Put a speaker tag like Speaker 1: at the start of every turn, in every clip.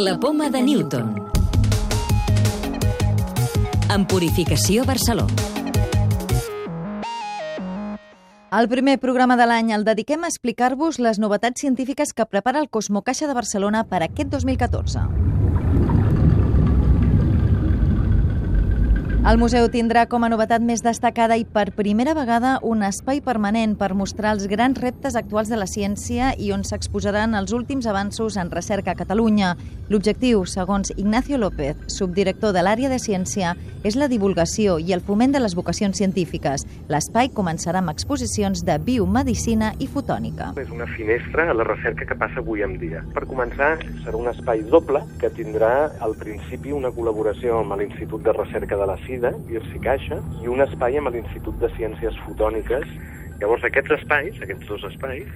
Speaker 1: La poma de Newton. En Purificació Barceló.
Speaker 2: El primer programa de l'any el dediquem a explicar-vos les novetats científiques que prepara el Cosmocaixa de Barcelona per aquest 2014. El museu tindrà com a novetat més destacada i per primera vegada un espai permanent per mostrar els grans reptes actuals de la ciència i on s'exposaran els últims avanços en recerca a Catalunya. L'objectiu, segons Ignacio López, subdirector de l'àrea de ciència, és la divulgació i el foment de les vocacions científiques. L'espai començarà amb exposicions de biomedicina i fotònica.
Speaker 3: És una finestra a la recerca que passa avui en dia. Per començar, serà un espai doble que tindrà al principi una col·laboració amb l'Institut de Recerca de la SIDA, IRSI Caixa, i un espai amb l'Institut de Ciències Fotòniques. Llavors, aquests espais, aquests dos espais,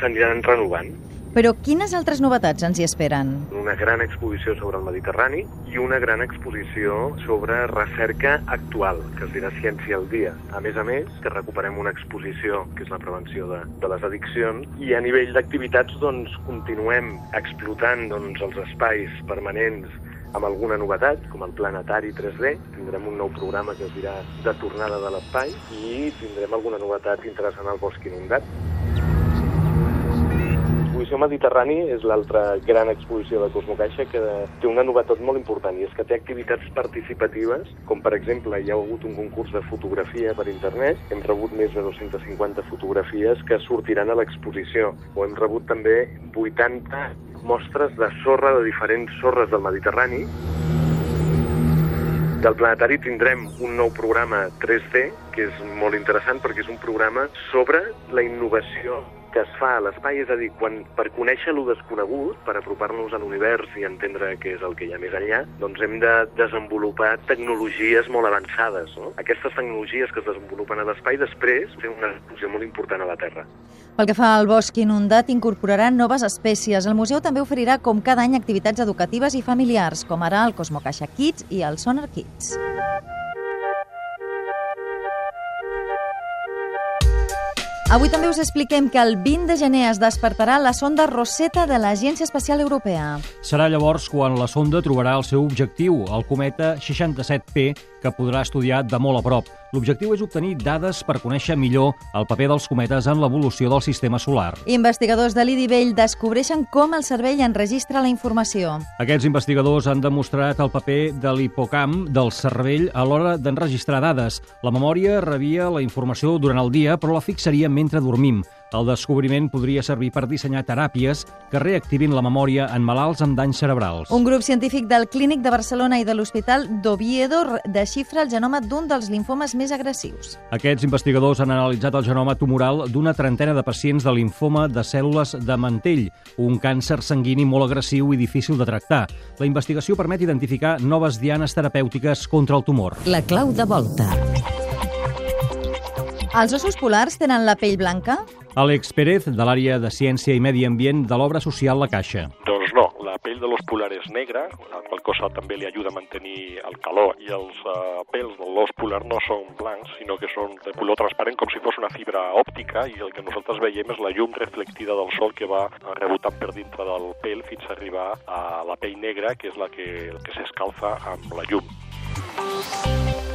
Speaker 3: s'aniran renovant.
Speaker 2: Però quines altres novetats ens hi esperen?
Speaker 3: Una gran exposició sobre el Mediterrani i una gran exposició sobre recerca actual, que es dirà Ciència al dia. A més a més, que recuperem una exposició, que és la prevenció de, de les addiccions, i a nivell d'activitats doncs, continuem explotant doncs, els espais permanents amb alguna novetat, com el planetari 3D. Tindrem un nou programa que es dirà de tornada de l'espai i tindrem alguna novetat interessant al bosc inundat. L'exposició Mediterrani és l'altra gran exposició de Cosmocaixa que té una novetat molt important i és que té activitats participatives, com per exemple hi ha hagut un concurs de fotografia per internet, hem rebut més de 250 fotografies que sortiran a l'exposició, o hem rebut també 80 mostres de sorra de diferents sorres del Mediterrani. Del planetari tindrem un nou programa 3D, que és molt interessant perquè és un programa sobre la innovació que es fa a l'espai, és a dir, quan, per conèixer lo desconegut, per apropar-nos a l'univers i entendre què és el que hi ha més enllà, doncs hem de desenvolupar tecnologies molt avançades. No? Aquestes tecnologies que es desenvolupen a l'espai després tenen una funció molt important a la Terra.
Speaker 2: Pel que fa al bosc inundat, incorporarà noves espècies. El museu també oferirà, com cada any, activitats educatives i familiars, com ara el Cosmocaixa Kids i el Sonar Kids. Avui també us expliquem que el 20 de gener es despertarà la sonda Rosetta de l'Agència Espacial Europea.
Speaker 4: Serà llavors quan la sonda trobarà el seu objectiu, el cometa 67P, que podrà estudiar de molt a prop. L'objectiu és obtenir dades per conèixer millor el paper dels cometes en l'evolució del sistema solar.
Speaker 2: Investigadors de l'IDIVELL descobreixen com el cervell enregistra la informació.
Speaker 4: Aquests investigadors han demostrat el paper de l'hipocamp del cervell a l'hora d'enregistrar dades. La memòria rebia la informació durant el dia, però la fixaria mentre dormim. El descobriment podria servir per dissenyar teràpies que reactivin la memòria en malalts amb danys cerebrals.
Speaker 2: Un grup científic del Clínic de Barcelona i de l'Hospital d'Oviedo desxifra el genoma d'un dels linfomes més agressius.
Speaker 4: Aquests investigadors han analitzat el genoma tumoral d'una trentena de pacients de linfoma de cèl·lules de mantell, un càncer sanguini molt agressiu i difícil de tractar. La investigació permet identificar noves dianes terapèutiques contra el tumor.
Speaker 1: La clau de volta.
Speaker 2: Els ossos polars tenen la pell blanca?
Speaker 4: Àlex Pérez, de l'àrea de Ciència i Medi Ambient de l'obra social La Caixa.
Speaker 5: Doncs no, la pell de l'os polar és negra, la qual cosa també li ajuda a mantenir el calor, i els uh, pèls de l'os polar no són blancs, sinó que són de color transparent com si fos una fibra òptica, i el que nosaltres veiem és la llum reflectida del sol que va rebotant per dintre del pèl fins a arribar a la pell negra, que és la que, el que s'escalfa amb la llum.